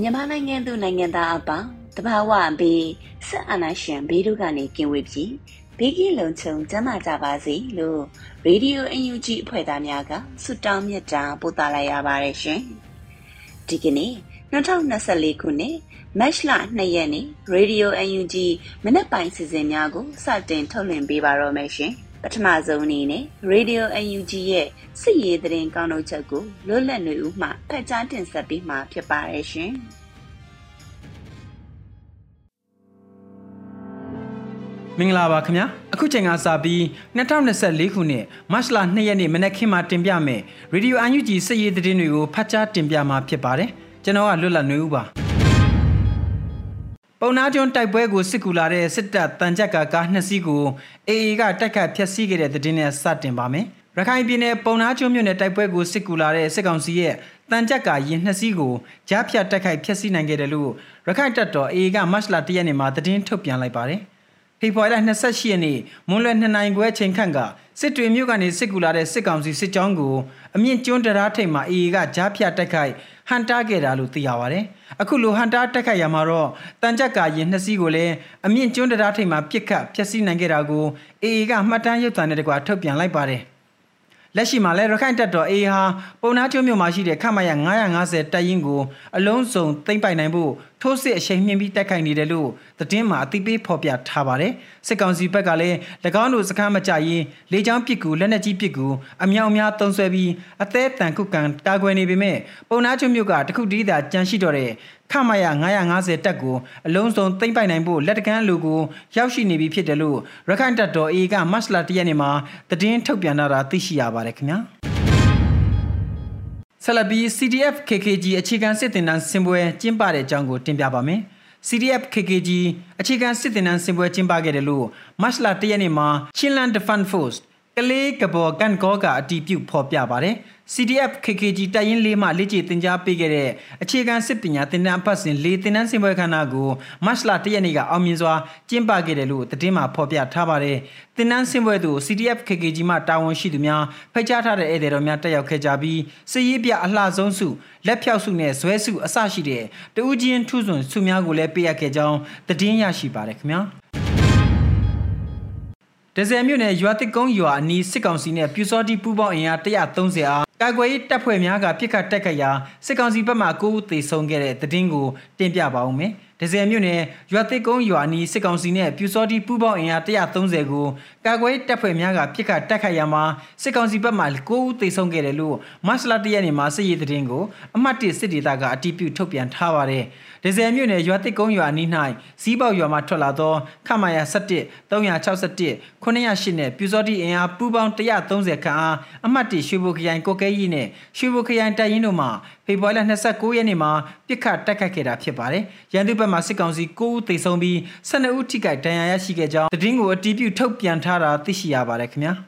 မြန်မာနိုင်ငံသူနိုင်ငံသားအပေါင်းတဘာဝဘေးဆက်အာနာရှင်ဘေးတို့ကနေကင်းဝေးပြီးဘေးကင်းလုံခြုံကျန်းမာကြပါစေလို့ရေဒီယိုအန်ယူဂျီအဖွဲ့သားများကဆုတောင်းမြတ်တာပို့သလိုက်ရပါတယ်ရှင်ဒီကနေ့2024ခုနှစ်မတ်လ2ရက်နေ့ရေဒီယိုအန်ယူဂျီမနက်ပိုင်းစီစဉ်များကိုစတင်ထုတ်လွှင့်ပေးပါတော့မယ်ရှင် ပထမဆုံးအနေနဲ့ Radio UNG ရဲ့စစ်ရေးသတင်းကောင်းထုတ်ချက်ကိုလွတ်လပ်နေဦးမှဖတ်ကြားတင်ဆက်ပေးမှာဖြစ်ပါရဲ့ရှင်။မင်္ဂလာပါခင်ဗျာအခုချိန်ကစပြီး2024ခုနှစ်မတ်လ2ရက်နေ့မနက်ခင်းမှာတင်ပြမယ်ရေဒီယိုအန်ယူဂျီစစ်ရေးသတင်းတွေကိုဖတ်ကြားတင်ပြမှာဖြစ်ပါတယ်ကျွန်တော်ကလွတ်လပ်နေဦးပါ ပုံနာကျွန်းတိုက်ပွဲကိုစစ်ကူလာတဲ့စစ်တပ်တန်ကြက်ကကားနှစ်စီးကိုအေအေကတိုက်ခတ်ဖျက်ဆီးခဲ့တဲ့သတင်းနဲ့စတင်ပါမယ်ရခိုင်ပြည်နယ်ပုံနာကျွန်းမြို့နယ်တိုက်ပွဲကိုစစ်ကူလာတဲ့စစ်ကောင်စီရဲ့တန်ကြက်ကရင်နှစ်စီးကိုကြားဖြတ်တိုက်ခိုက်ဖျက်ဆီးနိုင်ခဲ့တယ်လို့ရခိုင်တပ်တော်အေအေကမတ်လ1ရက်နေ့မှာသတင်းထုတ်ပြန်လိုက်ပါတယ်ဖေဖော်ဝါရီလ28ရက်နေ့မွန်းလွယ်2နိုင်ခွဲချိန်ခန့်ကစစ်တွေမြို့ကနေစစ်ကူလာတဲ့စစ်ကောင်စီစစ်ကြောင်းကိုအမြင့်ကျွန်းတရားထိပ်မှာအေအေကကြားဖြတ်တိုက်ခိုက် ဟန်တာခဲ့တာလို့သိရပါတယ်။အခုလိုဟန်တာတိုက်ခိုက်ရမှာတော့တန်ကြပ်ကာရင်နှစ်စီးကိုလည်းအမြင့်ကျွန်းတရားထိပ်မှာပြစ်ခတ်ဖျက်ဆီးနိုင်ခဲ့တာကိုအေအေကမှတ်တမ်းရုပ်သံနဲ့တကွာထုတ်ပြန်လိုက်ပါတယ်။လက်ရှိမှာလည်းရခိုင်တပ်တော် AA ဟာပုံနာကျွန်းမြို့မှာရှိတဲ့ခမရ950တပ်ရင်းကိုအလုံးစုံသိမ်းပိုက်နိုင်ဖို့ ထိုးစစ်အရှိန်မြင့်ပြီးတိုက်ခိုက်နေတယ်လို့သတင်းမှာအသိပေးဖော်ပြထားပါတယ်။စစ်ကောင်စီဘက်ကလည်း၎င်းတို့စခန်းမကြရင်လေကြောင်းပစ်ကူလက်နက်ကြီးပစ်ကူအမြောက်အများသုံးဆွဲပြီးအသေးတန်ခုကန်တာကွယ်နေပေမဲ့ပုံနာကျွန်းမြို့ကတခုတည်းသာကြန့်ရှိတော့တဲ့ခမရ950တပ်ကိုအလုံးစုံသိမ်းပိုက်နိုင်ဖို့လက်တကမ်းလူကိုရောက်ရှိနေပြီဖြစ်တယ်လို့ရခိုင်တပ်တော် AA ကမတ်လ1ရက်နေ့မှာသတင်းထုတ်ပြန်တာသိရှိရပါတယ်ခင်ဗျာ ဆလဘီ CDF KKG အခြေခံစစ်တင်တန်းစင်ပွဲကျင်းပတဲ့အကြောင်းကိုတင်ပြပါမယ် CDF KKG အခြေခံစစ်တင်တန်းစင်ပွဲကျင်းပခဲ့တယ်လို့မတ်လ1ရက်နေ့မှာ Chinland Defense Force ကလေးကဘော်ကန်ကောကအတီးပြုတ်ဖော်ပြပါတယ် CDF KKG တပ်ရင်းလေးမှလေ့ကျင့်သင်ကြားပေးခဲ့တဲ့အခြေခံစစ်ပညာသင်တန်းအပတ်စဉ်လေးသင်တန်းစင်ပွဲခန်းနာကိုမတ်လ၁ရက်နေ့ကအောင်မြင်စွာကျင်းပခဲ့တယ်လို့သတင်းမှာဖော်ပြထားပါတယ်။သင်တန်းစင်ပွဲသို့ CDF KKG မှတာဝန်ရှိသူများဖိတ်ကြားထားတဲ့ဧည့်သည်တော်များတက်ရောက်ခဲ့ကြပြီးစစ်ရေးပြအလှဆုံးစုလက်ဖြောက်စုနဲ့ဇွဲစုအစရှိတဲ့တဦးချင်းထုစွန်စုများကိုလည်းပေးအပ်ခဲ့ကြောင်းသတင်းရရှိပါတယ်ခင်ဗျာ။ ဒဇယ်မြို့နယ်ရွာတစ်ကုန်းရွာအနီးစစ်ကောင်စီနဲ့ပြူစောတိပူးပေါင်းအင်အား130အားကာကွယ်ရေးတပ်ဖွဲ့များကပြစ်ခတ်တက်ခတ်ရာစစ်ကောင်စီဘက်မှ9ဦးသေဆုံးခဲ့တဲ့သတင်းကိုတင်ပြပါဦးမယ်။ဒဇယ်မြို့နယ်ရွာတစ်ကုန်းရွာနီစစ်ကောင်စီနဲ့ပြူစောတိပူးပေါင်းအင်အား130ကိုကာကွယ်တပ်ဖွဲ့များကပြစ်ခတ်တက်ခတ်ရာမှာစစ်ကောင်စီဘက်မှ9ဦးသေဆုံးခဲ့တယ်လို့မတ်လ1ရက်နေ့မှာစစ်ရေးသတင်းကိုအမှတ်1စစ်ဒေသကအတည်ပြုထုတ်ပြန်ထားပါတယ်။ ဒဇယ်မြို့နယ်ရွာတစ်ကုန်းရွာနီး၌စီးပေါက်ရွာမှထွက်လာသောခမာယာ17 361 908နဲ့ပြူစောတိအင်အားပူးပေါင်း130ခန့်အားအမှတ်1ရွှေဘိုခရိုင်ကိုကဲကြီးနဲ့ရွှေဘိုခရိုင်တပ်ရင်းတို့မှဖေဖော်ဝါရီလ29ရက်နေ့မှာပြစ်ခတ်တိုက်ခတ်ခဲ့တာဖြစ်ပါတယ်။ရန်သူဘက်မှစစ်ကောင်စီ9ဦးသေဆုံးပြီး12ဦးထိခိုက်ဒဏ်ရာရရှိခဲ့ကြောင်းသတင်းကိုအတည်ပြုထုတ်ပြန်ထားတာသိရှိရပါတယ်ခင်ဗျာ။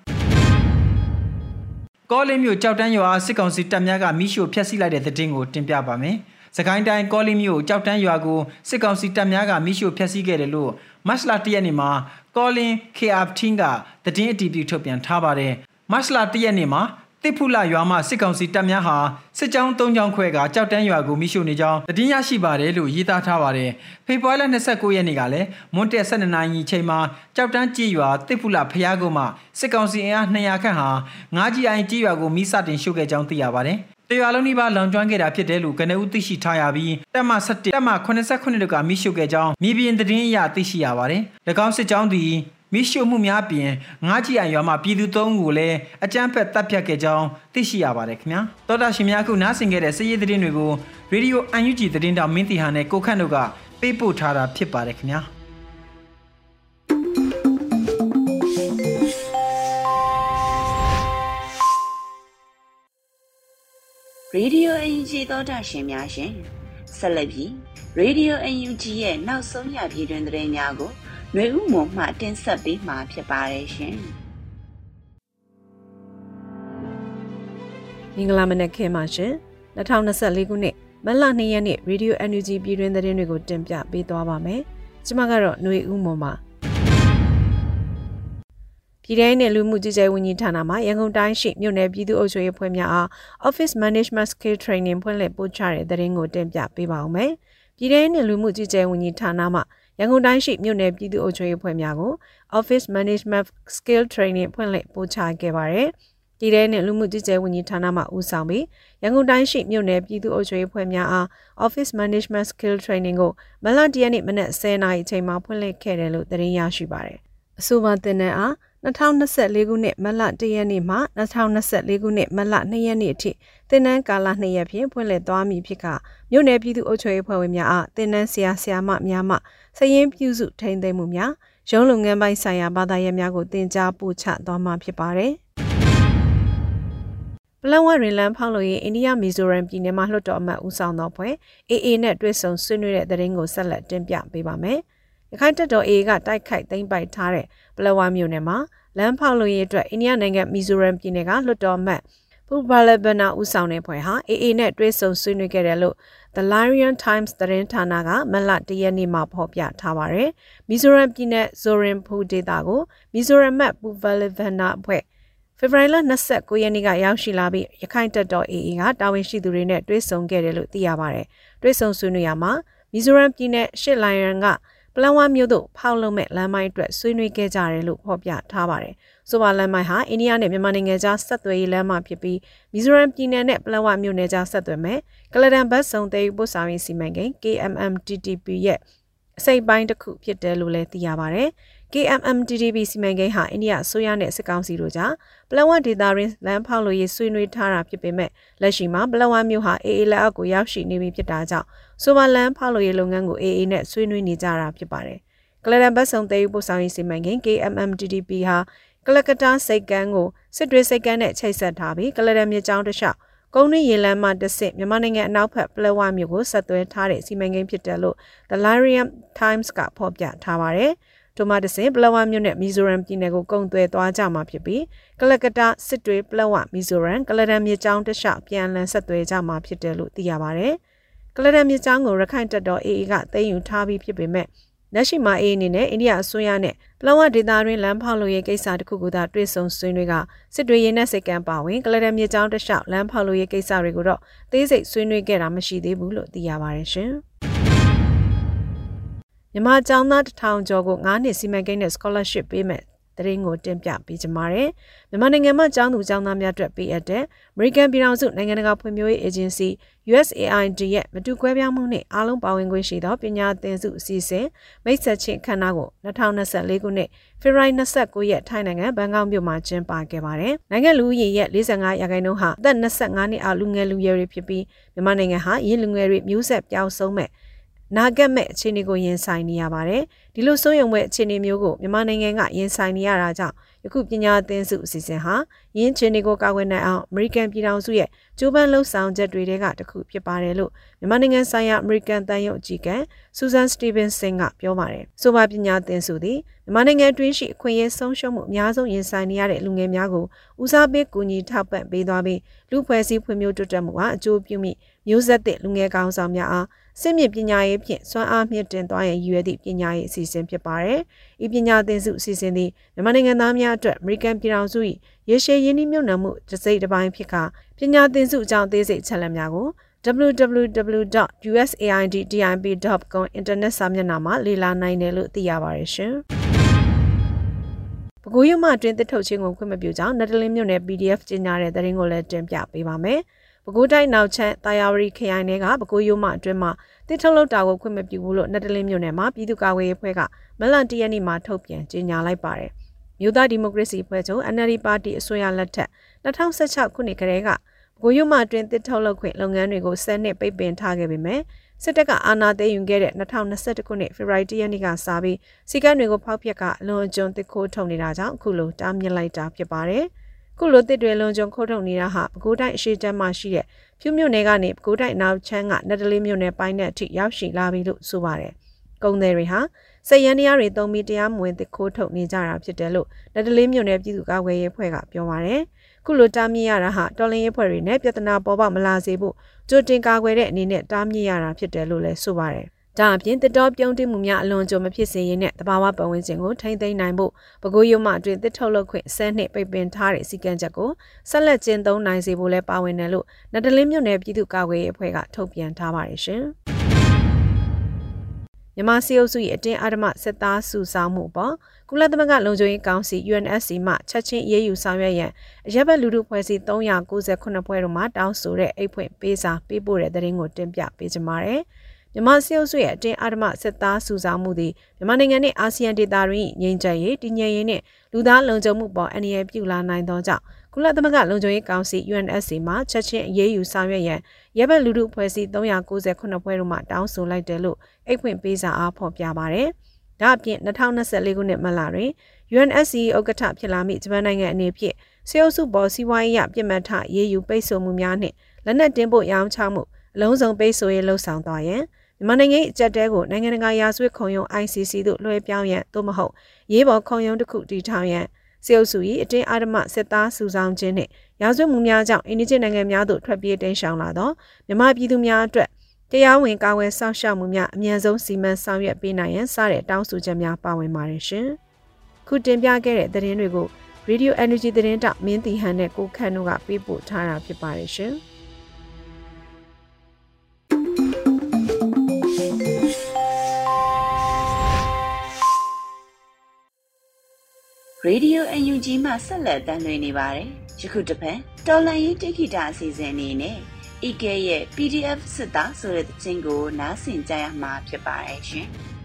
ကောလင်းမြို့ကြောက်တန်းရွာစစ်ကောင်စီတပ်များကမိရှို့ဖျက်ဆီးလိုက်တဲ့သတင်းကိုတင်ပြပါမယ်။ စကိုင်းတိုင်းကောလီမြို့ကြောက်တန်းရွာကိုစစ်ကောင်စီတပ်များကမိရှို့ဖျက်ဆီးခဲ့တယ်လို့မတ်လ၁ရက်နေ့မှာကောလင်း KR ထင်းကသတင်းအတည်ပြုထုတ်ပြန်ထားပါတယ်မတ်လ၁ရက်နေ့မှာတတစ်ဖူလာရွာမှစစ်ကောင်စီတပ်များဟာစစ်ကြောင်း၃ကြောင်းခွဲကကြောက်တန်းရွာကိုမိရှုနေကြောင်းသတင်းရရှိပါတယ်လို့ရေးသားထားပါတယ်။ဖေဖော်ဝါရီလ29ရက်နေ့ကလည်းမွန်တက်12နာရီချိန်မှာကြောက်တန်းကြီးရွာတစ်ဖူလာဖျားကုန်းမှာစစ်ကောင်စီအင်အား200ခန့်ဟာငါးကြီးအိုင်ကြီးရွာကိုမိစတင်ရှုခဲ့ကြောင်းသိရပါတယ်။ တရွာလုံးဒီပါလောင်ကျွမ်းခဲ့တာဖြစ်တယ်လို့ကနဦးသိရှိထားရပြီးတပ်မ7တပ်မ89တို့ကမိရှုခဲ့ကြောင်းမြေပြင်သတင်းအရသိရှိရပါတယ်။၎င်းစစ်ကြောင်းသည်မိရှုမှုများပြင်ငါးကြီးအိုင်ရွာမှာပြည်သူ၃ဦးကိုလည်းအကြမ်းဖက်တပ်ဖြတ်ခဲ့ကြောင်းသိရှိရပါတယ်ခင်ဗျာတောတာရှင်များခုနားဆင်ခဲ့တဲ့စည်ရည်သတင်းတွေကိုရေဒီယိုအန်ယူဂျီသတင်းတောင်မင်းတီဟာနဲ့ကိုခန့်တို့ကပေးပို့ထားတာဖြစ်ပါတယ်ခင်ဗျာ ရေဒီယိုအန်ယူဂျီသောတာရှင်များရှင်ဆက်လက်ပြီးရေဒီယိုအန်ယူဂျီရဲ့နောက်ဆုံးရပြည်တွင်သတင်းများကိုຫນွေဥမွန်မှတင်ဆက်ပေးမှာဖြစ်ပါတယ်ရှင်။မင်္ဂလာမနက်ခင်းပါရှင်။2024ခုနှစ်မတ်လ2ရက်နေ့ Radio NUG ပြည်တွင်သတင်းတွေကိုတင်ပြပေးသွားပါမယ်။ကျွန်မကတော့ຫນွေဥမွန်ပါ။ ပြည်ထောင်နဲ့လူမှုကြီးကြပ်ဝန်ကြီးဌာနမှရန်ကုန်တိုင်းရှိမြို့နယ်ပြည်သူ့အုပ်ချုပ်ရေးဖွဲ့များအား Office Management Skill Training ဖွင့်လှစ်ပို့ချတဲ့သတင်းကိုတင်ပြပေးပါဦးမယ်။ပြည်ထောင်နဲ့လူမှုကြီးကြပ်ဝန်ကြီးဌာနမှရန်ကုန်တိုင်းရှိမြို့နယ်ပြည်သူ့အုပ်ချုပ်ရေးဖွဲ့များကို Office Management Skill Training ဖွင့်လှစ်ပို့ချခဲ့ပါတယ်။ဒီထဲနဲ့လူမှုကြီးကြပ်ဝန်ကြီးဌာနမှဦးဆောင်ပြီးရန်ကုန်တိုင်းရှိမြို့နယ်ပြည်သူ့အုပ်ချုပ်ရေးဖွဲ့များအား Office Management Skill Training ကိုမလတရနေ့မနက်10:00နာရီအချိန်မှာဖွင့်လှစ်ခဲ့တယ်လို့သတင်းရရှိပါတယ်။အဆိုပါတင်တဲ့အား 2024ခုနှစ်မတ်လ1ရက်နေ့မှ2024ခုနှစ်မတ်လ2ရက်နေ့အထိတင်နန်းကာလ2ရက်ဖြင့်ဖွင့်လှစ်သွားမည်ဖြစ်ကမြို့နယ်ပြည်သူ့အုပ်ချုပ်ရေးဖွဲ့ဝင်များအားတင်နန်းဆရာဆရာမများမှစရင်ပြုစုထိန်းသိမ်းမှုများရုံးလုပ်ငန်းပိုင်းဆိုင်ရာဘာသာရပ်များကိုတင် जा ပို့ချသွားမှာဖြစ်ပါတယ်ပလန်ဝရင်လန်ဖောက်လို့ရင်အိန္ဒိယမီဇိုရမ်ပြည်နယ်မှာလွှတ်တော်အမတ်ဦးဆောင်သောဖွဲ့ AA နဲ့တွဲဆုံဆွေးနွေးတဲ့သတင်းကိုဆက်လက်တင်ပြပေးပါမယ်။ရ ခိုင်တပ်တော် AA ကတိုက်ခိုက်သိမ်းပိုက်ထားတဲ့ပလဝါမြို့နယ်မှာလမ်းဖောက်လို့ရအတွက်အိန္ဒိယနိုင်ငံမီဇိုရမ်ပြည်နယ်ကလွှတ်တော်မှတ်ပူဘာလဘနာဦးဆောင်တဲ့ဖွဲ့ဟာ AA နဲ့တွဲဆုံဆွေးနွေးခဲ့တယ်လို့ The Larian Times သတင်းဌာနကမလတရက်နေ့မှာဖော်ပြထားပါတယ်။မီဇိုရမ်ပြည်နယ်ဇိုရင်ဖူဒေတာကိုမီဇိုရမ်မတ်ပူဘာလဘနာအဖွဲ့ဖေဖော်ဝါရီလ29ရက်နေ့ကရောက်ရှိလာပြီးရခိုင်တပ်တော် AA ကတာဝန်ရှိသူတွေနဲ့တွဲဆုံခဲ့တယ်လို့သိရပါတယ်။တွဲဆုံဆွေးနွေးရမှာမီဇိုရမ်ပြည်နယ်ရှစ်လိုင်ရန်က ပလန်ဝါမြို့သို့ဖောက်လုံးမဲ့လမ်းမိုင်းအတွက်ဆွေးနွေးခဲ့ကြတယ်လို့ဖော်ပြထားပါတယ်။ဆိုပါလမ်းမိုင်းဟာအိန္ဒိယနဲ့မြန်မာနိုင်ငံကြားဆက်သွယ်ရေးလမ်းမဖြစ်ပြီးမီဇိုရမ်ပြည်နယ်နဲ့ပလန်ဝါမြို့နယ်ကြားဆက်သွယ်မဲ့ကလဒန်ဘတ်စုံသေးပို့ဆောင်ရေးစီမံကိန်း KMMTTP ရဲ့အစိပ်ပိုင်းတစ်ခုဖြစ်တယ်လို့လည်းသိရပါတယ်။ KMMTTP စီမံကိန်းဟာအိန္ဒိယအစိုးရနဲ့စစ်ကောင်စီတို့ကြားပလန်ဝဒေတာရင်းလမ်းဖောက်လို့ရေးဆွေးနွေးထားတာဖြစ်ပေမဲ့လက်ရှိမှာပလန်ဝမြို့ဟာ AA လက်အောက်ကိုရောက်ရှိနေပြီဖြစ်တာကြောင့်ဆိုပါလန်ဖောက်လို့ရေးလုပ်ငန်းကို AA နဲ့ဆွေးနွေးနေကြတာဖြစ်ပါတယ်။ကလဒန်ဘတ်စုံသေးပို့ဆောင်ရေးစီမံကိန်း KMMTTP ဟာကလကတာစိတ်ကန်းကိုစစ်တွေစိတ်ကန်းနဲ့ချိတ်ဆက်ထားပြီးကလဒန်မြေကြောင်းတစ်လျှောက်ကုန်းနှင်းရေလမ်းမှတစ်ဆင့်မြန်မာနိုင်ငံအနောက်ဘက်ပလက်ဝမြို့ကိုဆက်သွယ်ထားတဲ့စီမံကိန်းဖြစ်တယ်လို့ The Larian Times ကဖော်ပြထားပါတယ်။ ထိုမှတစ်ဆင့်ပလက်ဝမြို့နဲ့မီဇိုရမ်ပြည်နယ်ကိုကုန်းသွယ်သွားကြမှာဖြစ်ပြီးကလကတာစစ်တွေပလက်ဝမီဇိုရမ်ကလဒန်မြေကြောင်းတစ်လျှောက်ပြန်လည်ဆက်သွယ်ကြမှာဖြစ်တယ်လို့သိရပါတယ်။ကလဒန်မြေကြောင်းကိုရခိုင်တပ်တော် AA ကသိမ်းယူထားပြီးဖြစ်ပေမဲ့လက်ရှိမှာအေးအနေနဲ့အိန္ဒိယအစိုးရနဲ့ပလောဝဒေတာတွင်လမ်းဖောက်လို့ရေးကိစ္စတစ်ခုကိုသာတွေ့ဆုံဆွေးနွေးကစစ်တွေရင်းနဲ့စိတ်ကံပါဝင်ကလဒမြေကြောင်းတစ်လျှောက်လမ်းဖောက်လို့ရေးကိစ္စတွေကိုတော့သေးစိတ်ဆွေးနွေးခဲ့တာမရှိသေးဘူးလို့သိရပါတယ်ရှင်။ မြန်မာကျောင်းသားတထောင်ကျော်ကို9နှစ်စီမံကိန်းနဲ့ scholarship ပေးမယ်သတင်းကိုတင်ပြပေးကြပါမယ်။မြန်မာနိုင်ငံမှာကျောင်းသူကျောင်းသားများအတွက်ပေးအပ်တဲ့ American ပြည်ထောင်စုနိုင်ငံတကာဖွံ့ဖြိုးရေး Agency USAID ရဲ့မတူကွဲပြားမှုနဲ့အားလုံးပါဝင်ခွင့်ရှိသောပညာသင်စုအစီအစဉ်မိတ်ဆက်ချင်းခန္ဓာကို2024ခုနှစ်ဖေဖော်ဝါရီ29ရက်ထိုင်းနိုင်ငံဘန်ကောက်မြို့မှာကျင်းပခဲ့ပါတယ်။နိုင်ငံလူဦးရေရဲ့45ရာခိုင်နှုန်းဟာအသက်25နှစ်အောက်လူငယ်လူရွယ်တွေဖြစ်ပြီးမြန်မာနိုင်ငံဟာရင်းလူငယ်တွေမျိုးဆက်ပြောင်းဆုံးမဲ့ နာဂတ်မဲ့အခြေအနေကိုရင်ဆိုင်နေရပါတယ်။ဒီလိုစိုးရုံမဲ့အခြေအနေမျိုးကိုမြန်မာနိုင်ငံကရင်ဆိုင်နေရတာကြောင့်ယခုပညာသင်စုအစီအစဉ်ဟာယင်းအခြေအနေကိုကာကွယ်နိုင်အောင်အမေရိကန်ပြည်ထောင်စုရဲ့ကြိုးပမ်းလှုပ်ဆောင်ချက်တွေထဲကတစ်ခုဖြစ်ပါတယ်လို့မြန်မာနိုင်ငံဆိုင်ရာအမေရိကန်တန်ရုံအကြီးအကဲဆူဇန်စတီဗင်ဆင်ကပြောပါတယ်။ဆိုပါပညာသင်စုသည်မြန်မာနိုင်ငံတွင်းရှိအခွင့်အရေးဆုံးရှုံးမှုအများဆုံးရင်ဆိုင်နေရတဲ့လူငယ်များကိုဦးစားပေးကူညီထောက်ပံ့ပေးသွားပြီးလူဖွဲ့စည်းဖွံ့ဖြိုးတိုးတက်မှုဟာအကျိုးပြုမိမျိုးဆက်သစ်လူငယ်ကောင်းဆောင်များအား စစ်မြင့်ပညာရေးဖြင့်စွမ်းအားမြင့်တင်သွားရန်ရည်ရွယ်သည့်ပညာရေးအစီအစဉ်ဖြစ်ပါတယ်။ဤပညာသင်စုအစီအစဉ်သည်မြန်မာနိုင်ငံသားများအတွက်အမေရိကန်ပြည်ထောင်စု၏ရေရှည်ရင်းနှီးမြှုပ်နှံမှုတစ်စိတ်တစ်ပိုင်းဖြစ်ကပညာသင်စုအကြောင်းအသေးစိတ်ချက်လက်များကို www.usaidtip.com အင်တာနက်စာမျက်နှာမှာလေ့လာနိုင်တယ်လို့သိရပါတယ်ရှင်။ပဲခူးရမအတွင်းတစ်ထုတ်ချင်းကိုခွင့်မပြုကြောင်းနက်တလင်းမြို့နယ် PDF ကျင်းညာတဲ့သတင်းကိုလည်းတင်ပြပေးပါမယ်။ ပဲခူးတိုင်းနောက်ချမ်းတာယာဝရီခရိုင်ထဲကပဲခူးရိုးမအတွင်းမှာတစ်ထုတ်လောက်တာကိုခွင့်မပြုဘူးလို့နက်တလင်းမြို့နယ်မှာပြည်သူ့ကာကွယ်ရေးအဖွဲ့ကမလန်တရက်နေ့မှာထုတ်ပြန်ကြေညာလိုက်ပါတယ်။မြို့သားဒီမိုကရေစီအဖွဲ့ချုပ် NLD ပါတီအစိုးရလက်ထက်2016ခုနှစ်ကတည်းကကိုရုံမှအတွင်းတစ်ထုတ်လုပ်ခွင့်လုပ်ငန်းတွေကိုစနစ်ပိတ်ပင်ထားခဲ့ပေမဲ့စစ်တပ်ကအာဏာသိမ်းယူခဲ့တဲ့2021ခုနှစ်ဖေဖော်ဝါရီလရက်နေ့ကစပြီးစီကံတွေကိုဖောက်ဖျက်ကအလွန်အကျွံတစ်ခိုးထုတ်နေတာကြောင့်အခုလိုတားမြစ်လိုက်တာဖြစ်ပါတယ်။ ခုလိုတစ်တွေလုံခြုံခိုးထုတ်နေတာဟာပဲခူးတိုင်းအရှိတမ်းမှရှိတဲ့ဖြူမြို့နယ်ကနေပဲခူးတိုင်းနောက်ချမ်းကနက်တလေးမြို့နယ်ပိုင်းတဲ့အထိရောက်ရှိလာပြီလို့ဆိုပါတယ်။ကုန်းသည်တွေဟာစက်ရန်တရားတွေသုံးပြီးတရားမဝင်တစ်ခိုးထုတ်နေကြတာဖြစ်တယ်လို့နက်တလေးမြို့နယ်ပြည်သူ့ကာကွယ်ရေးအဖွဲ့ကပြောပါတယ်။ခုလိုတားမြစ်ရတာဟာတော်လင်းရေးဖွဲ့တွေနဲ့ပြဿနာပေါ်ပေါက်မလာစေဖို့ကြိုတင်ကာကွယ်တဲ့အနေနဲ့တားမြစ်ရတာဖြစ်တယ်လို့လည်းဆိုပါတယ်။ ဒါအပြင်တတော်ပြုံးတိမှုများအလွန်ကြုံမဖြစ်စေရင်နဲ့တဘာဝပတ်ဝန်းကျင်ကိုထိမ့်သိမ်းနိုင်ဖို့ပဲခူးရုံမှအတွင်တစ်ထုတ်လုပ်ခွင့်ဆဲနှစ်ပိတ်ပင်ထားတဲ့စီကံချက်ကိုဆက်လက်ကျင့်သုံးနိုင်စေဖို့လဲပါဝင်တယ်လို့နတလင်းမြို့နယ်ပြည်သူ့ကာကွယ်ရေးအဖွဲ့ကထုတ်ပြန်ထားပါတယ်ရှင်။မြန်မာစီအုပ်စု၏အတင်းအဓမ္မစစ်သားစုဆောင်မှုပေါ်ကုလသမဂ္ဂလုံခြုံရေးကောင်စီ UNSC မှချက်ချင်းအေးအေးယူဆောင်ရွက်ရန်အရက်ဘက်လူထုဖွဲ့စည်း398ဖွဲ့တို့မှတောင်းဆိုတဲ့အိတ်ဖွင့်ပေးစာပေးပို့တဲ့သတင်းကိုတင်ပြပေးကြပါမယ်။ မြန်မာစစ်အုပ်စုရဲ့အတင်းအဓမ္မစစ်သားစုဆောင်မှုသည်မြန်မာနိုင်ငံနဲ့အာဆီယံဒေသတွင်ငြိမ်းချမ်းရေးတည်ငြိမ်ရေးနဲ့လူသားလုံခြုံမှုပေါ်အန္တရာယ်ပြုလာနိုင်သောကြောင့်ကုလသမဂ္ဂလုံခြုံရေးကောင်စီ UNSC မှချက်ချင်းအရေးယူဆောင်ရွက်ရန်ရဲဘက်လူထုဖွဲ့စည်း398ဖွဲ့တို့မှတောင်းဆိုလိုက်တယ်လို့အိတ်ဖွင့်ပေးစာအားဖော်ပြပါရယ်။ဒါအပြင်2024ခုနှစ်မလတွင် UNSC ဥက္ကဋ္ဌဖြစ်လာမိဂျပန်နိုင်ငံအနေဖြင့်စေအုပ်စုပေါ်စီးပွားရေးရပြစ်မှတ်ထရေးယူပိတ်ဆို့မှုများနှင့်လက်နက်တင်ပို့ရောင်းချမှုအလုံးစုံပိတ်ဆို့ရေးလှုံ့ဆော်သွားရန် မြန်မာနိုင်ငံ၏အကြက်တဲကိုနိုင်ငံတကာရာဇဝတ်ခုံရုံး ICC သို့လွှဲပြောင်းရန်သို့မဟုတ်ရေးပေါ်ခုံရုံးတစ်ခုတည်ထောင်ရန်စေအုပ်စု၏အတင်းအဓမ္မစစ်သားစုဆောင်ခြင်းနှင့်ရာဇဝတ်မှုများကြောင့်အင်ဒီဂျစ်နိုင်ငံများသို့ထွက်ပြေးတိမ်းရှောင်လာသောမြန်မာပြည်သူများအတွက်တရားဝင်ကာဝယ်စောင့်ရှောက်မှုများအမြန်ဆုံးစီမံဆောင်ရွက်ပေးနိုင်ရန်စတဲ့တောင်းဆိုချက်များပါဝင်ပါတယ်ရှင်။ခုတင်ပြခဲ့တဲ့သတင်းတွေကို Radio Energy သတင်းတောက်မင်းတီဟန်နဲ့ကိုခန့်တို့ကပေးပို့ထားတာဖြစ်ပါတယ်ရှင်။ Radio UNG မှဆက်လက်တမ်းလွှင့်နေပါတယ်။ယခုတစ်ဖက်တော်လန်ရေးတိခိတာအစီအစဉ်အနေနဲ့ EK ရဲ့ PDF စစ်သားဆိုတဲ့သချင်းကိုနားဆင်ကြရမှာဖြစ်ပါတယ်ရှင်။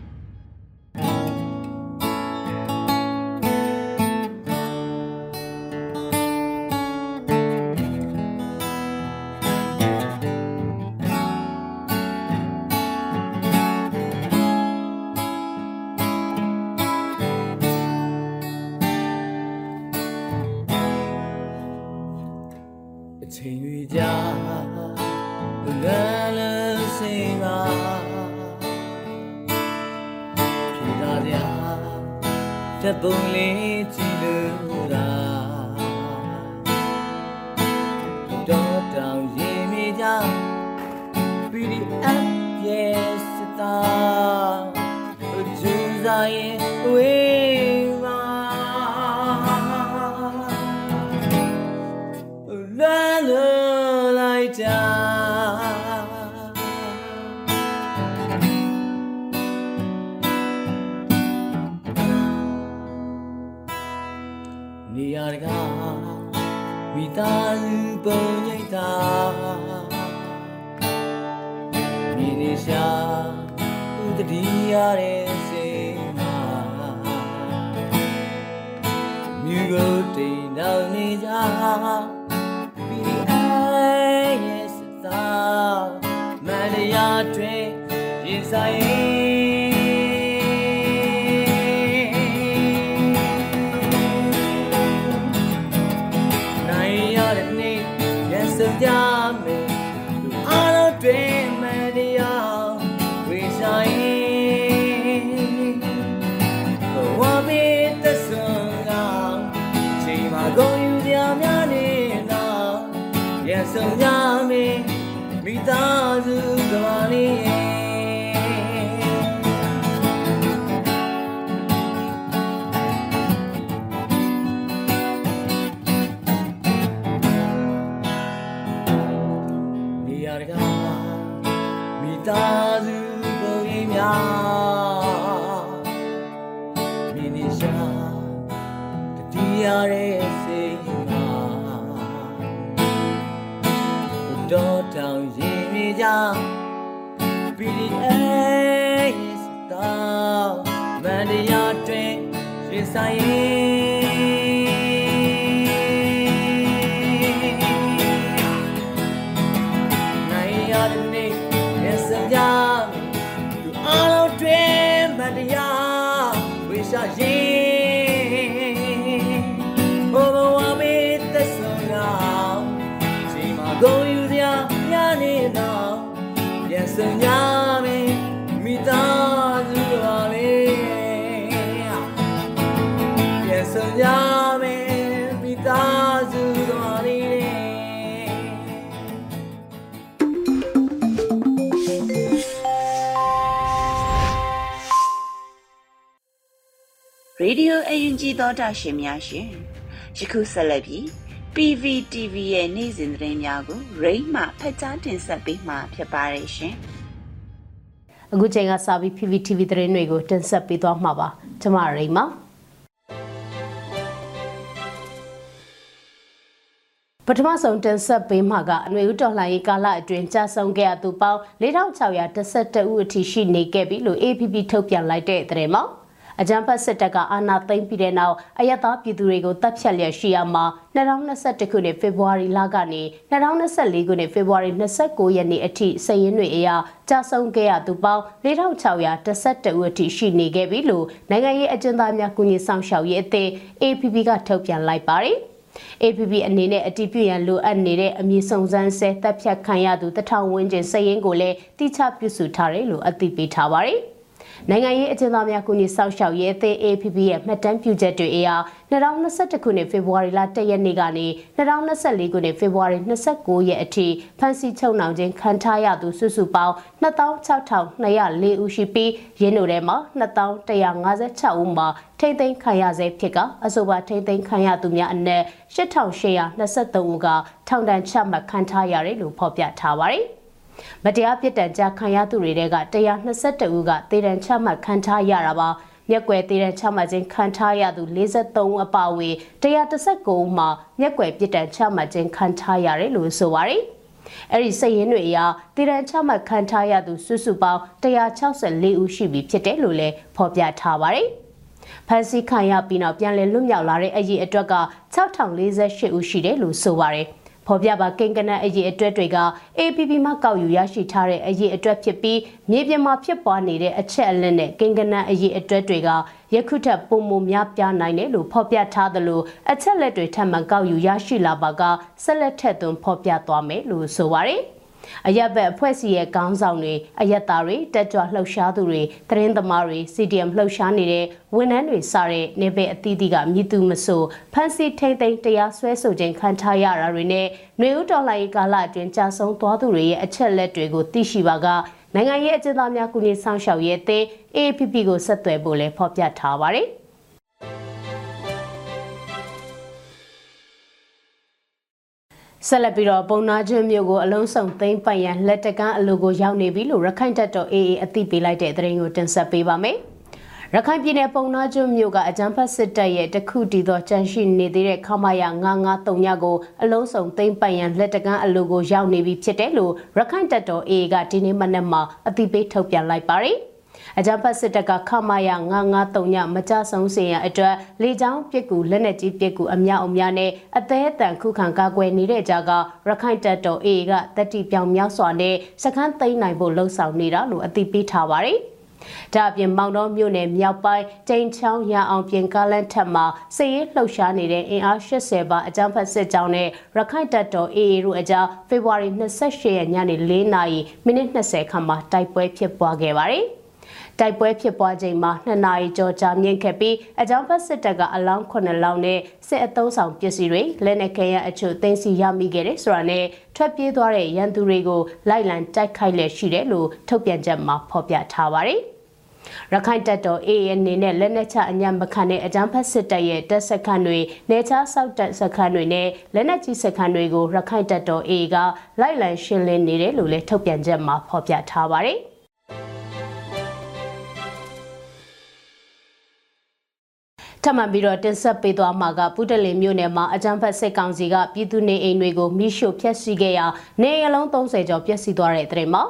ပုံလေးကြည့်လို့သာတော့တောင်ရင်မိကြ PDF yes တာကျူစားရင် ရတဲ့စိတ်မှာမြူကိုတိမ်တော်နေကြ PDI ရဲ့စသာမန္တရာတွင်ရင်ဆိုင် တော်ထောင်ရင်မြေကြောင် PDS တော့မန္တရာတွင်ရင်ဆိုင်နိုင် အယူဂျီသောတာရှင်များရှင်ယခုဆက်လက်ပြီး PVTV ရဲ့နေ့စဉ်သတင်းများကိုရိမ့်မှဖတ်ကြားတင်ဆက်ပေးမှာဖြစ်ပါတယ်ရှင်အခုချိန်ကစပြီး PPTV သတင်းတွေကိုတင်ဆက်ပေးသွားမှာပါကျွန်မရိမ့်ပါပထမဆုံးတင်ဆက်ပေးမှာကအနွေဦးတော်လှန်ရေးကာလအတွင်းကြာဆုံးခဲ့ရသူပေါင်း4612ဦးအထိရှိနေခဲ့ပြီလို့ APP ထုတ်ပြန်လိုက်တဲ့သတင်းမှာ အကြံဖတ်စစ်တပ်ကအာဏာသိမ်းပြီးတဲ့နောက်အယက်သားပြည်သူတွေကိုတပ်ဖြတ်လျက်ရှိရမှာ2021ခုနှစ်ဖေဖော်ဝါရီလကနေ2024ခုနှစ်ဖေဖော်ဝါရီ29ရက်နေ့အထိစည်ရင်းတွေအရကြာဆုံးခဲ့ရသူပေါင်း4612ဦးအထိရှိနေခဲ့ပြီလို့နိုင်ငံရေးအကျဉ်းသားများကုညီဆောင်ရှောက်ရေးအသင်း APP ကထုတ်ပြန်လိုက်ပါတယ်။ APP အနေနဲ့အတည်ပြုရန်လိုအပ်နေတဲ့အမည်စုံစမ်းဆဲတပ်ဖြတ်ခံရသူတထောင်ဝန်းကျင်စည်ရင်းကိုလည်းတိကျပြုစုထားတယ်လို့အသိပေးထားပါတယ်။ နိုင်ငံရေးအကျဉ်းသားများကုညီစောင့်ရှောက်ရေးအသင်း APP ရဲ့မှတ်တမ်းပြုချက်တွေအရ2021ခုနှစ်ဖေဖော်ဝါရီလ1ရက်နေ့ကနေ2024ခုနှစ်ဖေဖော်ဝါရီ29ရက်အထိဖမ်းဆီးချုပ်နှောင်ခြင်းခံထားရသူစုစုပေါင်း26,204ဦးရှိပြီးရင်းတို့ထဲမှာ2156ဦးမှာထိမ့်သိမ်းခံရဆဲဖြစ်ကအဆိုပါထိမ့်သိမ်းခံရသူများအနက်8823ဦးကထောင်ဒဏ်ချမှတ်ခံထားရတယ်လို့ဖော်ပြထားပါတယ်။ မတရားပြစ်ဒဏ်ကြခံရသူတွေတဲက122ဦးကတေတံချမှတ်ခံထားရတာပါမျက်ကွယ်တေတံချမှတ်ခြင်းခံထားရသူ53ဦးအပါအဝင်119ဦးမှာမျက်ကွယ်ပြစ်ဒဏ်ချမှတ်ခြင်းခံထားရတယ်လို့ဆိုပါတယ်အဲ့ဒီစိတ်ရင်းတွေအရတည်တံချမှတ်ခံထားရသူစုစုပေါင်း164ဦးရှိပြီဖြစ်တယ်လို့လည်းဖော်ပြထားပါတယ်။ဖန်စီခံရပြီးနောက်ပြန်လည်လွတ်မြောက်လာတဲ့အရေးအတွက်က6048ဦးရှိတယ်လို့ဆိုပါတယ်။ ဖော်ပြပါကိန်းကနအရေးအတွက်တွေက APP မှကောက်ယူရရှိထားတဲ့အရေးအတွက်ဖြစ်ပြီးမြေပြင်မှာဖြစ်ပွားနေတဲ့အချက်အလက်နဲ့ကိန်းကနအရေးအတွက်တွေကယခုထက်ပုံမများပြားနိုင်တယ်လို့ဖော်ပြထားသလိုအချက်လက်တွေထပ်မံကောက်ယူရရှိလာပါကဆက်လက်ထက်သွင်းဖော်ပြသွားမယ်လို့ဆိုပါတယ်။ အရက်ဘက်အဖွဲ့အစည်းရဲ့ခေါင်းဆောင်တွေအရက်သားတွေတက်ကြွလှုပ်ရှားသူတွေသတင်းသမားတွေ CDM လှုပ်ရှားနေတဲ့ဝန်ထမ်းတွေစတဲ့နေပယ်အသီးသီးကမြည်သူမဆိုဖန်စီထိမ့်သိမ်းတရားစွဲဆိုခြင်းခံထားရတာတွေနဲ့ຫນွေဦးတော်လှန်ရေးကာလအတွင်းကြာဆုံးသွားသူတွေရဲ့အချက်လက်တွေကိုသိရှိပါကနိုင်ငံရေးအကျဉ်းသားများကုညီဆောင်ရှောက်ရေးအသင်း AAPP ကိုဆက်သွယ်ဖို့လည်းဖော်ပြထားပါတယ်။ ဆက်လက်ပြီးတော့ပုံနာကျွန်းမြို့ကိုအလုံးစုံသိမ်းပိုင်ရန်လက်တကန်းအလိုကိုရောက်နေပြီလို့ရခိုင်တပ်တော် AA အသိပေးလိုက်တဲ့သတင်းကိုတင်ဆက်ပေးပါမယ်။ရခိုင်ပြည်နယ်ပုံနာကျွန်းမြို့ကအကြမ်းဖက်စစ်တပ်ရဲ့တခုတည်သောကြန့်ရှိနေသေးတဲ့ခမာယာ993ညကိုအလုံးစုံသိမ်းပိုင်ရန်လက်တကန်းအလိုကိုရောက်နေပြီဖြစ်တယ်လို့ရခိုင်တပ်တော် AA ကဒီနေ့မနက်မှာအသိပေးထုတ်ပြန်လိုက်ပါတယ်။ အကြမ်းဖက်စစ်တပ်ကခမာယ993ညမကြဆုံးစေရန်အတွက်လေကြောင်းပစ်ကူလက်နက်ကြီးပစ်ကူအများအများနဲ့အသေးအတန်ခုခံကာကွယ်နေတဲ့ကြားကရခိုင်တပ်တော် AA ကတက်တီပြောင်မြောက်စွာနဲ့စခန်းသိမ်းနိုင်ဖို့လှုံ့ဆော်နေတာလို့အသိပေးထားပါတယ်။ဒါအပြင်မောင်တော်မြို့နယ်မြောက်ပိုင်းတိန်ချောင်းရအောင်ပြင်ကားလန်ထက်မှာစစ်ရေးလှုပ်ရှားနေတဲ့အင်အား80ပါအကြမ်းဖက်စစ်ကြောင်းနဲ့ရခိုင်တပ်တော် AA တို့အကြားဖေဖော်ဝါရီ28ရက်ညနေ4နာရီမိနစ်20ခန့်မှာတိုက်ပွဲဖြစ်ပွားခဲ့ပါတယ်။ တိုက်ပွဲဖြစ်ပွားချိန်မှာ2နာရီကျော်ကြာမြင့်ခဲ့ပြီးအကြောင်းဖက်စစ်တပ်ကအလောင်း9လောင်းနဲ့စစ်အသုံးဆောင်ပစ္စည်းတွေလက်နက်ခဲယမ်းအချို့သိမ်းဆည်းရမိခဲ့တယ်ဆိုတာနဲ့ထွက်ပြေးသွားတဲ့ရန်သူတွေကိုလိုက်လံတိုက်ခိုက်လက်ရှိတယ်လို့ထုတ်ပြန်ချက်မှာဖော်ပြထားပါတယ်ရခိုင်တပ်တော် AA အနေနဲ့လက်နက်ချအညံမခံတဲ့အကြမ်းဖက်စစ်တပ်ရဲ့တပ်စခန်းတွေနေချဆောက်တပ်စခန်းတွေနဲ့လက်နက်ကြီးစခန်းတွေကိုရခိုင်တပ်တော် AA ကလိုက်လံရှင်းလင်းနေတယ်လို့လည်းထုတ်ပြန်ချက်မှာဖော်ပြထားပါတယ်။ ထပ်မံပြီးတော့တင်ဆက်ပေးသွားမှာကပုတလင်မြို့နယ်မှာအကြမ်းဖက်စစ်ကောင်စီကပြည်သူနေအိမ်တွေကိုမိရှို့ဖျက်ဆီးခဲ့ရာနေအလုံး30ကျော်ပျက်စီးသွားတဲ့တဲ့မှာ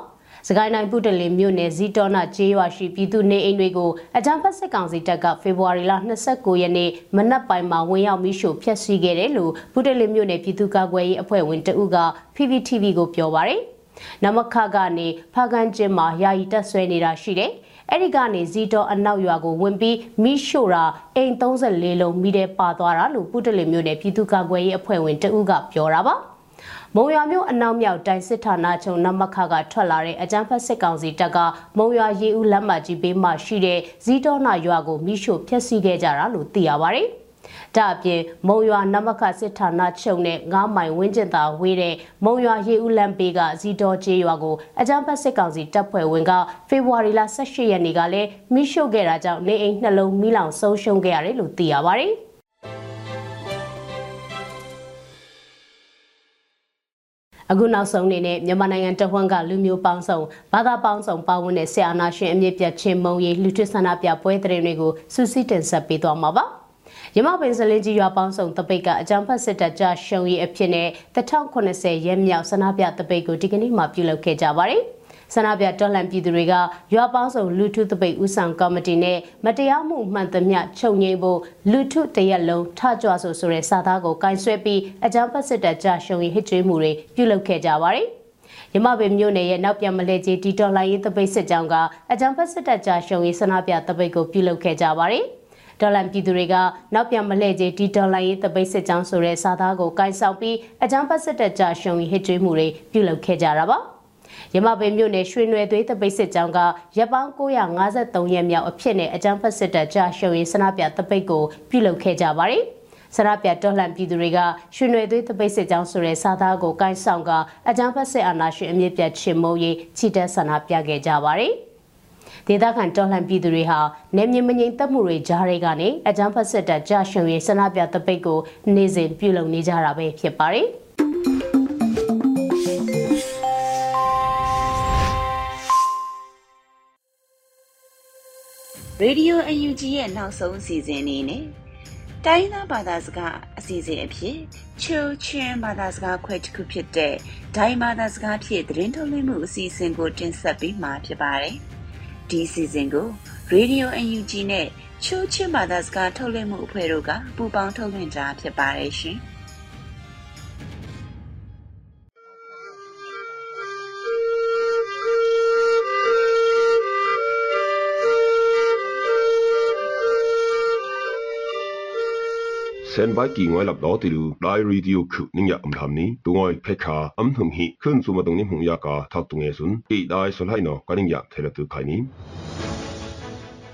စကိုင်းတိုင်းပုတလင်မြို့နယ်ဇီတောနာကျေးရွာရှိပြည်သူနေအိမ်တွေကိုအကြမ်းဖက်စစ်ကောင်စီတပ်ကဖေဖော်ဝါရီလ29ရက်နေ့မနက်ပိုင်းမှာဝင်ရောက်မိရှို့ဖျက်ဆီးခဲ့တယ်လို့ပုတလင်မြို့နယ်ပြည်သူ့ကာကွယ်ရေးအဖွဲ့ဝင်တဦးက PPTV ကိုပြောပါရယ်နမခကနေဖာကန်ကျင်းမှာယာယီတက်ဆွဲနေတာရှိတယ်။ အဲ့ဒီကနေဇီတော်အနောက်ရွာကိုဝင်ပြီးမိရှို့တာအိမ်34လုံးမိတဲ့ပါသွားတာလို့ပုတလင်မြို့နယ်ပြည်သူ့ကာကွယ်ရေးအဖွဲ့ဝင်တဦးကပြောတာပါမုံရွာမြို့အနောက်မြောက်တိုင်းစစ်ဌာနချုပ်နမခကထွက်လာတဲ့အကြမ်းဖက်စစ်ကောင်စီတပ်ကမုံရွာရေဦးလက်မှတ်ကြီးပေးမှရှိတဲ့ဇီတော်နာရွာကိုမိရှို့ဖျက်ဆီးခဲ့ကြတာလို့သိရပါတယ်။ ဒါအပြင်မုံရွာနမခစစ်ဌာနချုပ်နဲ့9မိုင်ဝင်းကျင်သာဝေးတဲ့မုံရွာရေဦးလမ်းဘေးကဇီတော်ကျေးရွာကိုအကြမ်းဖက်စစ်ကောင်စီတပ်ဖွဲ့ဝင်ကဖေဖော်ဝါရီလ18ရက်နေ့ကလည်းမိရှုခဲ့တာကြောင့်နေအိမ်နှလုံးမိလောင်ဆုံးရှုံးခဲ့ရတယ်လို့သိရပါတယ်။အခုနောက်ဆုံးအနေနဲ့မြန်မာနိုင်ငံတဝန်းကလူမျိုးပေါင်းစုံဘာသာပေါင်းစုံပါဝင်တဲ့ဆရာနာရှင်အမြင့်ပြတ်ချင်းမုံရီလူထွဆန္ဒပြပွဲတဲ့တွေကိုစူးစီးတင်ဆက်ပေးသွားမှာပါ။ ရမပင်စလင်းကြီးရွာပေါင်းစုံတပိတ်ကအကြံဖတ်စစ်တပ်ကြရှုံရီအဖြစ်နဲ့1080ရဲမြောက်ဆန္ဒပြတပိတ်ကိုဒီကနေ့မှပြုလုပ်ခဲ့ကြပါတယ်ဆန္ဒပြတော်လှန်ပြည်သူတွေကရွာပေါင်းစုံလူထုတပိတ်ဦးဆောင်ကော်မတီနဲ့မတရားမှုမှန်သမျှချုပ်ငြိမ်းဖို့လူထုတရက်လုံးထကြွဆိုဆိုတဲ့စာသားကိုကင်ဆယ်ပြီးအကြံဖတ်စစ်တပ်ကြရှုံရီဟစ်ကြွေးမှုတွေပြုလုပ်ခဲ့ကြပါတယ်ရမပင်မြို့နယ်ရဲ့နောက်ပြန်မလဲကြီးတီတော်လိုင်းရေးတပိတ်စစ်ကြောင်းကအကြံဖတ်စစ်တပ်ကြရှုံရီဆန္ဒပြတပိတ်ကိုပြုလုပ်ခဲ့ကြပါတယ်။ ဒေါ်လန်ပြည်သူတွေကနောက်ပြန်မလှည့်ကြီးဒီဒေါ်လာရေးတပိတ်စစ်ကြောင်းဆိုတဲ့စာသားကိုကိုင်ဆောင်ပြီးအကြမ်းဖက်စစ်တပ်ကြရှုံဟစ်ကြွေးမှုတွေပြုလုပ်ခဲ့ကြတာပါရမပင်မြို့နယ်ရွှေနွယ်သွေးတပိတ်စစ်ကြောင်းကရပ်ပေါင်း953ရက်မြောက်အဖြစ်နဲ့အကြမ်းဖက်စစ်တပ်ကြရှုံရင်စနပြတပိတ်ကိုပြုလုပ်ခဲ့ကြပါတယ်ဆရာပြတော်လှန်ပြည်သူတွေကရွှေနွယ်သွေးတပိတ်စစ်ကြောင်းဆိုတဲ့စာသားကိုကိုင်ဆောင်ကအကြမ်းဖက်စစ်အာဏာရှင်အမြင့်ပြတ်ချင်မုံရေးချီတက်ဆန္ဒပြခဲ့ကြပါတယ်။ ဒေသခံတော်လှန်ပြည်သူတွေဟာနေမြေမငြိမ်သက်မှုတွေကြားတွေကနေအကြမ်းဖက်စစ်တပ်ကြရှုံရေးဆန္ဒပြတပိတ်ကိုနေ့စဉ်ပြုလုပ်နေကြတာပဲဖြစ်ပါတယ်။ Radio UNG ရဲ့နောက်ဆုံးအစီအစဉ်လေးနဲ့တိုင်းသားဘာသာစကားအစီအစဉ်အဖြစ်ချိုချင်းဘာသာစကားခွဲတစ်ခုဖြစ်တဲ့ဒိုင်ဘာသာစကားဖြင့်သတင်းထုတ်လွှင့်မှုအစီအစဉ်ကိုတင်ဆက်ပေးမှာဖြစ်ပါတယ်။ ဒီစီစဉ်ကို Radio UNG နဲ့ချိုးချင်းဘာသာစကားထုတ်လွှင့်မှုအဖွဲ့တို့ကပူးပေါင်းထုတ်လွှင့်ကြဖြစ်ပါတယ်ရှင်။ ten ba ki ngoi lap do ti lu dai radio khu ning ya am tham ni tu ngoi phe kha am thum hi khun su ma tung ni hung ya ka thak tu nge sun ti dai sol hai no ka ning ya thela tu khai ni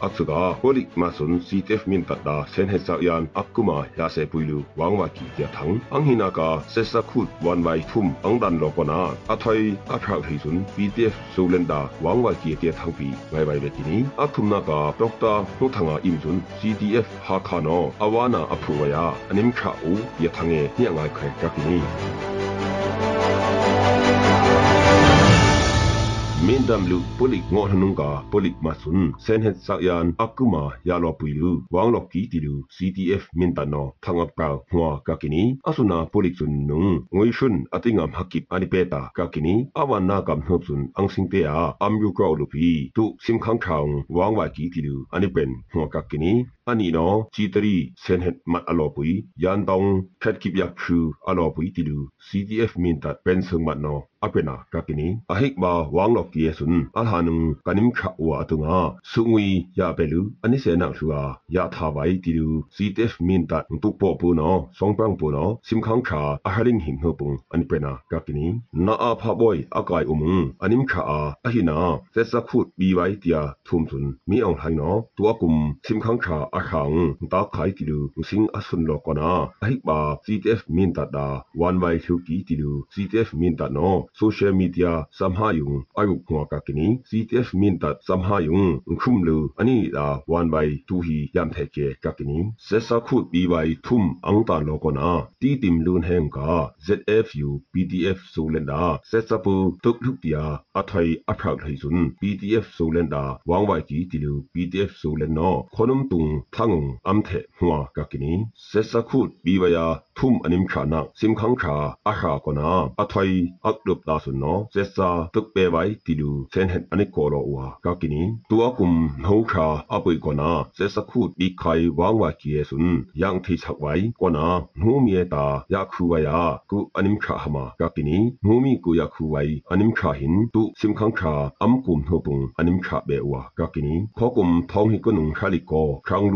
atsuga holik masun CTF min tada sen he sa yan akuma ya se puilu wangwa ki ya thang anghina ka sesa khut wan wai thum angdan lo kona athai athak hisun PDF sulenda wangwa ki ya thang pi ngai wai be tini athumna ka dr nu thanga imsun CTF ha khano awana apruwa ya anim kha u ya thange nya ngai khre ka ni min dam lu polik ngo hanung ka polik masun sen het sak yan akuma ya lo puilu wang lo ki ti lu CTF min ta no thangap ka hwa ka kini asuna polik sun nung ngoi shun atingam hakip ani peta ka kini awan na kam hop sun ang sing te a am yu ko lu pi tu sim khang khang wang wa ki ti lu ani pen hwa ka kini ani no chi tari sen het mat alo pui yan dong phet kip yak khu alo pui ti lu CTF min ta pen sung mat no apena kakini ahik ba wanglok ki sun alhanung kanim kha wa atunga sungwi ya belu ani se na thua ya tha bai ti lu ctf min ta tu po pu no songpang pu no sim khang kha aharing hing ho pung ani pena kakini na a pha boy akai umung anim kha a ahina se sa khut bi bai tia thum sun mi ong hai no tua kum sim khang kha a khang ta khai ti lu sing asun lo kona ahik ba ctf min ta da one by thu ki ti lu ctf min ta no social media samhayung ayuk hwa ka kini CTF min tat samhayung khum lu ani da one by two hi yam the ke ka kini sesa khut bi by thum ang ta lo ko na ti tim lun heng ka ZFU PDF solenda sesa pu tuk thuk tia athai aphak thai sun PDF solenda wang wai ki ti lu PDF solen no khonum tung thangung amthe hwa kakini sesa khut biwaya thum anim khana simkhang kha aha kona athai akdup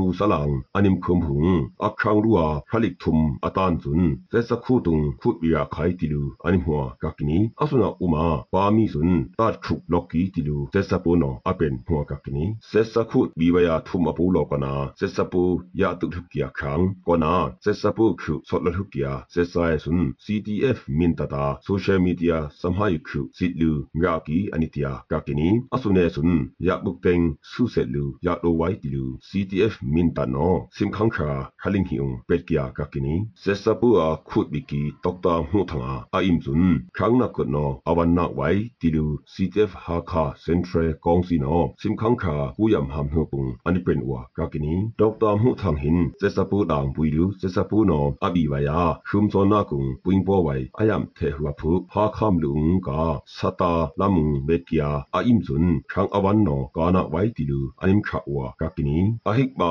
ta sun no sesa tuk pe bai tilu sen het anik ko ro wa kakini tua kum no kha apui kona sesa khut bi khai wang wa ki sun yang thi chak wai kona nu mi ta ya khu wa ya ku anim kha hama kakini nu mi ku ya khu wai anim kha hin tu simkhang kha am kum no pung anim kha be wa kakini khokum thong hi kunung khali ko khang lu salang anim khum hung ak khang lu a khalik thum atan chun sesa khu tung khut bi ya khai tilu anim hwa kakini asuna uma pa mi sun tat khuk lokki tilu sesa po no apen hwa kakini sesa khut bi wa ya thum apu lo kana sesa po ya tu thuk kia khang kona sesa po khu sot la thuk kia sesa sun CTF min tata social media samhai khu sitlu nga ki anitia kakini asune sun ya buk teng su set lu ya lo wai tilu CTF min ta no sim khang kha khaling hiung pet kia kakini sesa po a khut bi ki dokta hu thanga a im sun khang na kut no awan na wai tilu CTF ha kha central kong si no sim khang kha hu yam ham hu pung ani pen wa kakini dokta hu thang hin sesa po dang pui lu sesa po no abi wa ya khum so na kung puing po wai ayam the hua phu ha kham lung ka sata lamung bet kia a im sun khang awan no ka na wai tilu anim kha wa kakini a hik ba anila ka dokta hu thanga a im sun tuak su nung thu ko yak ba tung mang wai tilu CTF ha kha no bet kini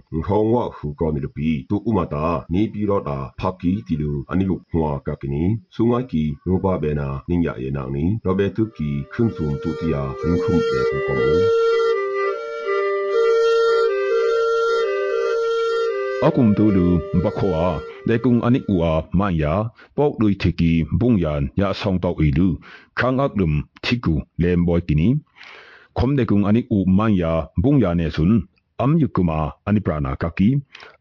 ဟေအောင်ပီပေါက်လူတီကီနီအဆုနာဖုဟိနာကူအေစကီဆောင်းတော့အီအန်ချောဝယာအတူလမ်ဖူမတ်ဝိုင်ထုကီနီဒေကုံအနိဥဝမန်ယာပေါကလွိထေကီဘုံယာနေဟင်အထာနုံတုအဝေနာအထီထာယာတုအဝေနာထုနာဝက်ကီယာကကီအဆုနာ am yukuma aniprana kaki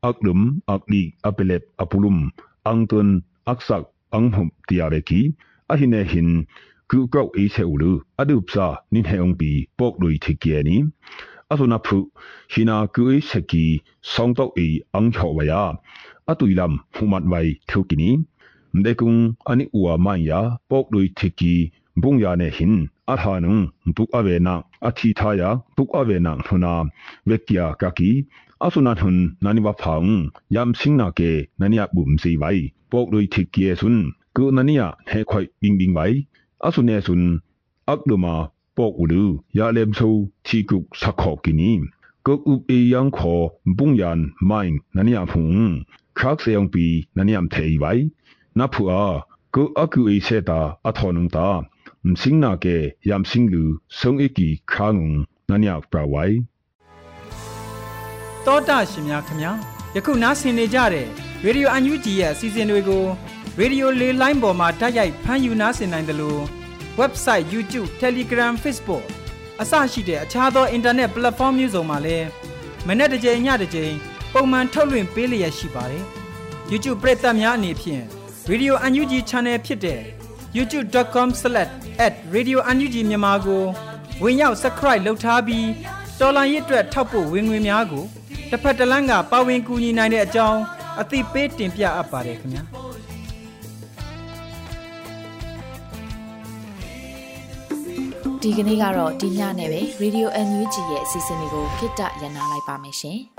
aklum akli apelep apulum angtun aksak anghum tiareki ahine hin kukau ise ulu adupsa ninhe ongpi poklui thikiani asuna phu hina kui seki songtok i anghowaya atuilam humat wai thukini mdekung ani uwa manya poklui thiki บุงยาเนหินอาหานุงตุกอเวนาอาทิทายาตุกอเวนาหุนาเวกยากากีอาสุนันหุนนันิวะพังยามสิงนาเกนันิยาบุมสีไว้ปกโดยทิกเยสุนกูนันิยาเฮคอยบิงบิงไว้อาสุเนสุนอักลมาปกอุลูยาเลมซูทีกุกสักขอกินีก็อุบเอยังขอบุงยานไม่นันิยาพุงครักเสียงปีนันิยามเทไว้นับผัวก็อักอุเอเซตาอัทอนุงตา မစင်းနာကေယမ်စင်းလူဆုံအကီခါငုံနန်ယောက်ပရဝိုင်တောတာရှင်များခင်ဗျာယခုနားဆင်နေကြတဲ့ရေဒီယိုအန်ယူဂျီရဲ့အစီအစဉ်တွေကိုရေဒီယိုလေးလိုင်းပေါ်မှာတိုက်ရိုက်ဖမ်းယူနားဆင်နိုင်တယ်လို့ website YouTube Telegram Facebook အစရှိတဲ့အခြားသော internet platform မျိုးစုံမှာလည်းမနေ့တစ်ကြိမ်ညတစ်ကြိမ်ပုံမှန်ထုတ်လွှင့်ပေးလျက်ရှိပါတယ် YouTube ပရိသတ်များအနေဖြင့် Radio UNG Channel ဖြစ်တဲ့ youtube.com/radiounug မြန်မာကိုဝင်ရောက် subscribe လုပ်ထားပြီးတော်လိုင်းရစ်အတွက်ထောက်ပို့ဝင်ငွေများကိုတစ်ဖက်တစ်လမ်းကပါဝင်ကူညီနိုင်တဲ့အကြောင်းအသိပေးတင်ပြအပ်ပါတယ်ခင်ဗျာ။ဒီကနေ့ကတော့ဒီညနဲ့ပဲ Radio NUG ရဲ့အစီအစဉ်လေးကိုခਿੱတရနာလိုက်ပါမယ်ရှင်။